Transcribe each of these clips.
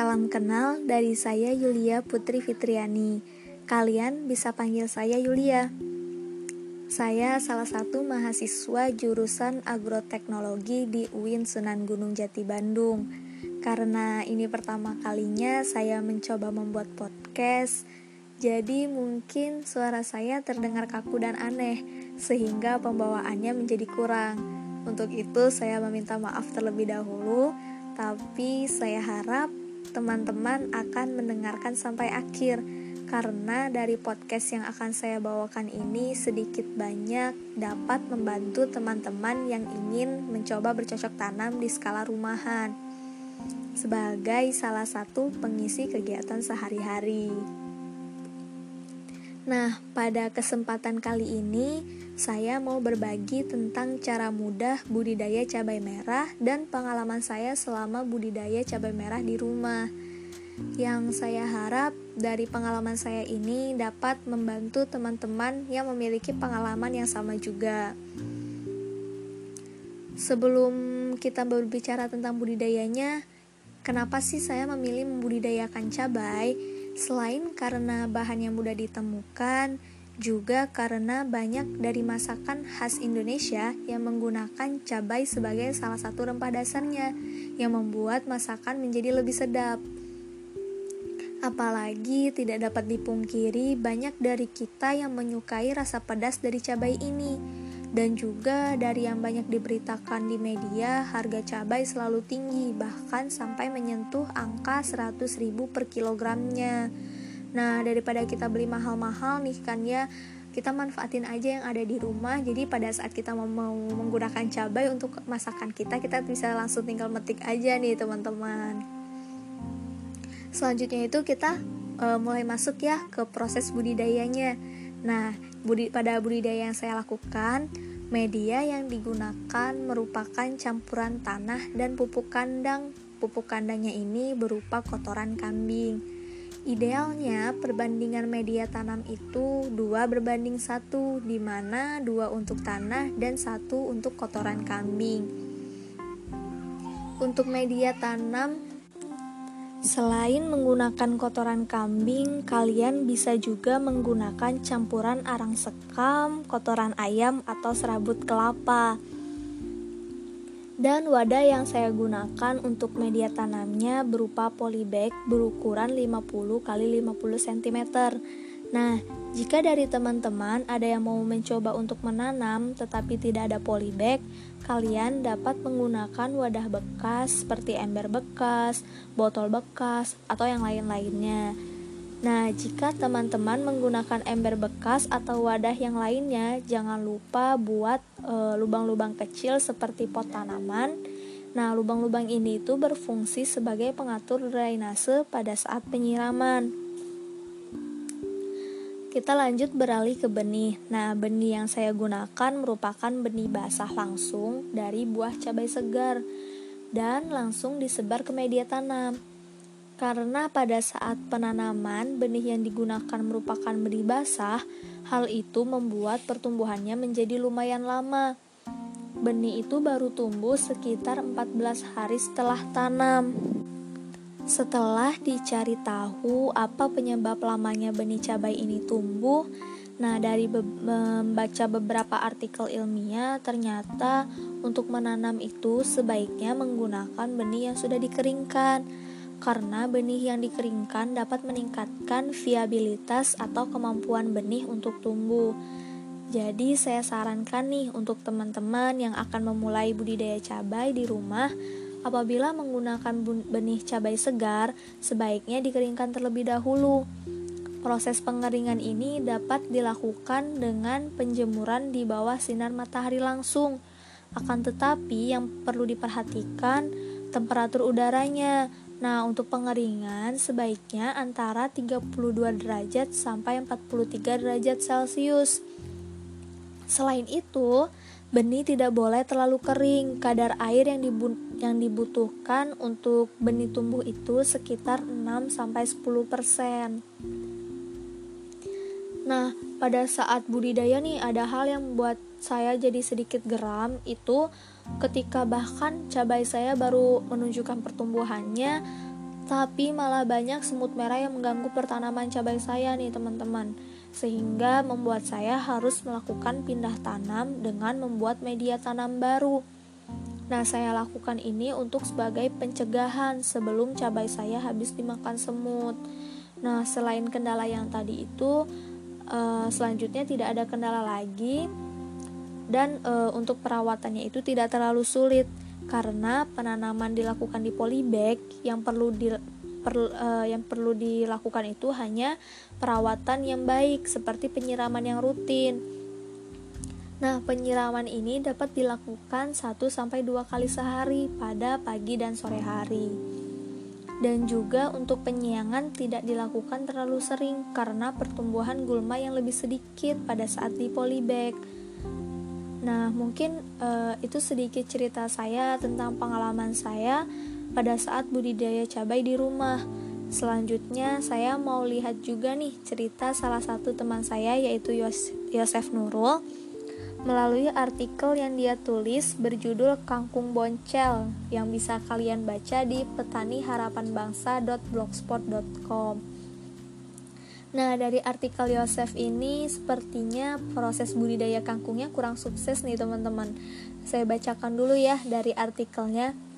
Salam kenal dari saya Yulia Putri Fitriani. Kalian bisa panggil saya Yulia. Saya salah satu mahasiswa jurusan agroteknologi di UIN Sunan Gunung Jati Bandung. Karena ini pertama kalinya saya mencoba membuat podcast, jadi mungkin suara saya terdengar kaku dan aneh, sehingga pembawaannya menjadi kurang. Untuk itu saya meminta maaf terlebih dahulu, tapi saya harap teman-teman akan mendengarkan sampai akhir karena dari podcast yang akan saya bawakan ini sedikit banyak dapat membantu teman-teman yang ingin mencoba bercocok tanam di skala rumahan sebagai salah satu pengisi kegiatan sehari-hari. Nah, pada kesempatan kali ini saya mau berbagi tentang cara mudah budidaya cabai merah dan pengalaman saya selama budidaya cabai merah di rumah. Yang saya harap dari pengalaman saya ini dapat membantu teman-teman yang memiliki pengalaman yang sama juga. Sebelum kita berbicara tentang budidayanya, kenapa sih saya memilih membudidayakan cabai? Selain karena bahan yang mudah ditemukan, juga karena banyak dari masakan khas Indonesia yang menggunakan cabai sebagai salah satu rempah dasarnya yang membuat masakan menjadi lebih sedap. Apalagi tidak dapat dipungkiri banyak dari kita yang menyukai rasa pedas dari cabai ini dan juga dari yang banyak diberitakan di media harga cabai selalu tinggi bahkan sampai menyentuh angka 100 ribu per kilogramnya. Nah daripada kita beli mahal-mahal nih kan ya kita manfaatin aja yang ada di rumah. Jadi pada saat kita mau, menggunakan cabai untuk masakan kita kita bisa langsung tinggal metik aja nih teman-teman. Selanjutnya itu kita uh, mulai masuk ya ke proses budidayanya nah budi, pada budidaya yang saya lakukan media yang digunakan merupakan campuran tanah dan pupuk kandang pupuk kandangnya ini berupa kotoran kambing Idealnya perbandingan media tanam itu dua berbanding satu, di mana dua untuk tanah dan satu untuk kotoran kambing. Untuk media tanam, selain menggunakan kotoran kambing, kalian bisa juga menggunakan campuran arang sekam, kotoran ayam, atau serabut kelapa. Dan wadah yang saya gunakan untuk media tanamnya berupa polybag berukuran 50 x 50 cm. Nah, jika dari teman-teman ada yang mau mencoba untuk menanam tetapi tidak ada polybag, kalian dapat menggunakan wadah bekas seperti ember bekas, botol bekas, atau yang lain-lainnya. Nah, jika teman-teman menggunakan ember bekas atau wadah yang lainnya, jangan lupa buat e, lubang-lubang kecil seperti pot tanaman. Nah, lubang-lubang ini itu berfungsi sebagai pengatur drainase pada saat penyiraman. Kita lanjut beralih ke benih. Nah, benih yang saya gunakan merupakan benih basah langsung dari buah cabai segar dan langsung disebar ke media tanam. Karena pada saat penanaman benih yang digunakan merupakan benih basah, hal itu membuat pertumbuhannya menjadi lumayan lama. Benih itu baru tumbuh sekitar 14 hari setelah tanam. Setelah dicari tahu apa penyebab lamanya benih cabai ini tumbuh, nah dari be membaca beberapa artikel ilmiah ternyata untuk menanam itu sebaiknya menggunakan benih yang sudah dikeringkan karena benih yang dikeringkan dapat meningkatkan viabilitas atau kemampuan benih untuk tumbuh. Jadi saya sarankan nih untuk teman-teman yang akan memulai budidaya cabai di rumah, apabila menggunakan benih cabai segar, sebaiknya dikeringkan terlebih dahulu. Proses pengeringan ini dapat dilakukan dengan penjemuran di bawah sinar matahari langsung. Akan tetapi yang perlu diperhatikan temperatur udaranya Nah, untuk pengeringan sebaiknya antara 32 derajat sampai 43 derajat Celcius. Selain itu, benih tidak boleh terlalu kering. Kadar air yang, yang dibutuhkan untuk benih tumbuh itu sekitar 6 sampai 10%. Nah, pada saat budidaya nih ada hal yang membuat saya jadi sedikit geram itu ketika bahkan cabai saya baru menunjukkan pertumbuhannya Tapi malah banyak semut merah yang mengganggu pertanaman cabai saya nih teman-teman Sehingga membuat saya harus melakukan pindah tanam dengan membuat media tanam baru Nah, saya lakukan ini untuk sebagai pencegahan sebelum cabai saya habis dimakan semut. Nah, selain kendala yang tadi itu, uh, selanjutnya tidak ada kendala lagi, dan uh, untuk perawatannya itu tidak terlalu sulit karena penanaman dilakukan di polybag yang perlu di per, uh, yang perlu dilakukan itu hanya perawatan yang baik seperti penyiraman yang rutin Nah, penyiraman ini dapat dilakukan 1 sampai 2 kali sehari pada pagi dan sore hari. Dan juga untuk penyiangan tidak dilakukan terlalu sering karena pertumbuhan gulma yang lebih sedikit pada saat di polybag. Nah, mungkin uh, itu sedikit cerita saya tentang pengalaman saya pada saat budidaya cabai di rumah. Selanjutnya, saya mau lihat juga nih cerita salah satu teman saya yaitu Yosef Nurul melalui artikel yang dia tulis berjudul Kangkung Boncel yang bisa kalian baca di petaniharapanbangsa.blogspot.com. Nah, dari artikel Yosef ini sepertinya proses budidaya kangkungnya kurang sukses nih teman-teman. Saya bacakan dulu ya dari artikelnya.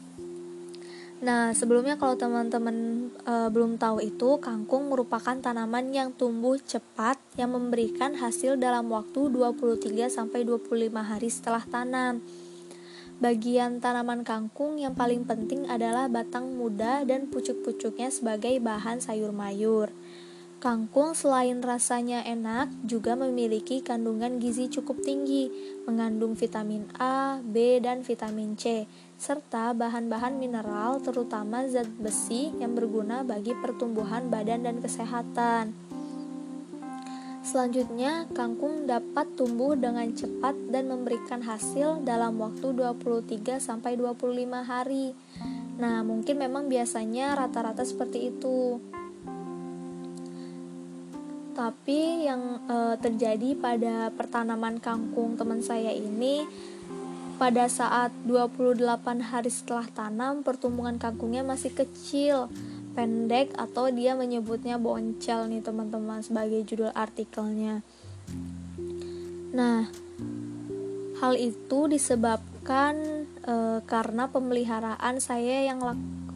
Nah, sebelumnya kalau teman-teman e, belum tahu itu, kangkung merupakan tanaman yang tumbuh cepat yang memberikan hasil dalam waktu 23 sampai 25 hari setelah tanam. Bagian tanaman kangkung yang paling penting adalah batang muda dan pucuk-pucuknya sebagai bahan sayur mayur. Kangkung selain rasanya enak juga memiliki kandungan gizi cukup tinggi, mengandung vitamin A, B, dan vitamin C, serta bahan-bahan mineral terutama zat besi yang berguna bagi pertumbuhan badan dan kesehatan. Selanjutnya, kangkung dapat tumbuh dengan cepat dan memberikan hasil dalam waktu 23 sampai 25 hari. Nah, mungkin memang biasanya rata-rata seperti itu. Tapi yang e, terjadi pada pertanaman kangkung teman saya ini pada saat 28 hari setelah tanam pertumbuhan kangkungnya masih kecil, pendek atau dia menyebutnya boncel nih teman-teman sebagai judul artikelnya. Nah, hal itu disebabkan e, karena pemeliharaan saya yang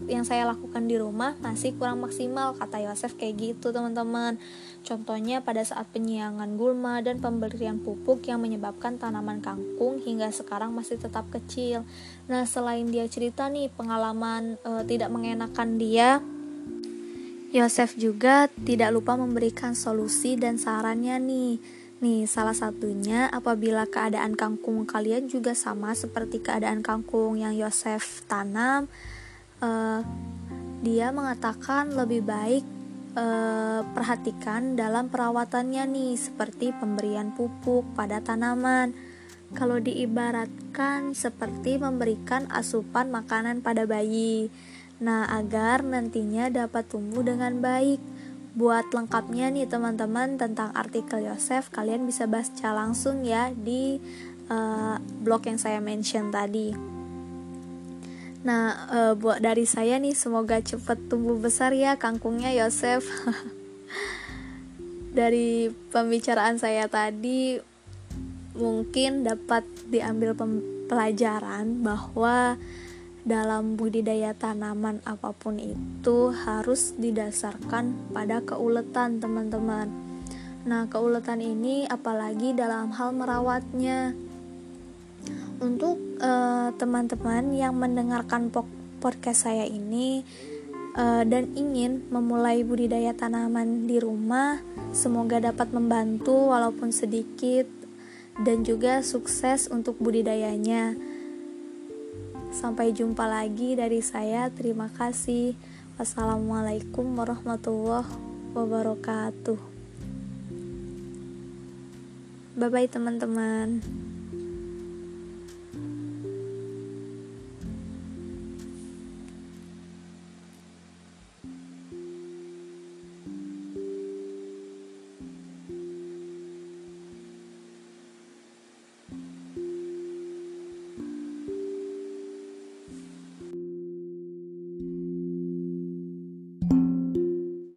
yang saya lakukan di rumah masih kurang maksimal kata Yosef kayak gitu teman-teman. Contohnya pada saat penyiangan gulma dan pemberian pupuk yang menyebabkan tanaman kangkung hingga sekarang masih tetap kecil. Nah selain dia cerita nih pengalaman e, tidak mengenakan dia Yosef juga tidak lupa memberikan solusi dan sarannya nih. Nih, salah satunya apabila keadaan kangkung kalian juga sama seperti keadaan kangkung yang Yosef tanam, uh, dia mengatakan lebih baik uh, perhatikan dalam perawatannya nih seperti pemberian pupuk pada tanaman. Kalau diibaratkan seperti memberikan asupan makanan pada bayi. Nah agar nantinya dapat tumbuh dengan baik. Buat lengkapnya nih teman-teman tentang artikel Yosef kalian bisa baca langsung ya di uh, blog yang saya mention tadi. Nah, e, buat dari saya nih semoga cepat tumbuh besar ya kangkungnya Yosef. dari pembicaraan saya tadi mungkin dapat diambil pelajaran bahwa dalam budidaya tanaman apa pun itu harus didasarkan pada keuletan teman-teman. Nah, keuletan ini apalagi dalam hal merawatnya untuk eh, teman-teman uh, yang mendengarkan podcast saya ini uh, dan ingin memulai budidaya tanaman di rumah, semoga dapat membantu walaupun sedikit dan juga sukses untuk budidayanya. Sampai jumpa lagi dari saya. Terima kasih. Wassalamualaikum warahmatullahi wabarakatuh. Bye bye teman-teman.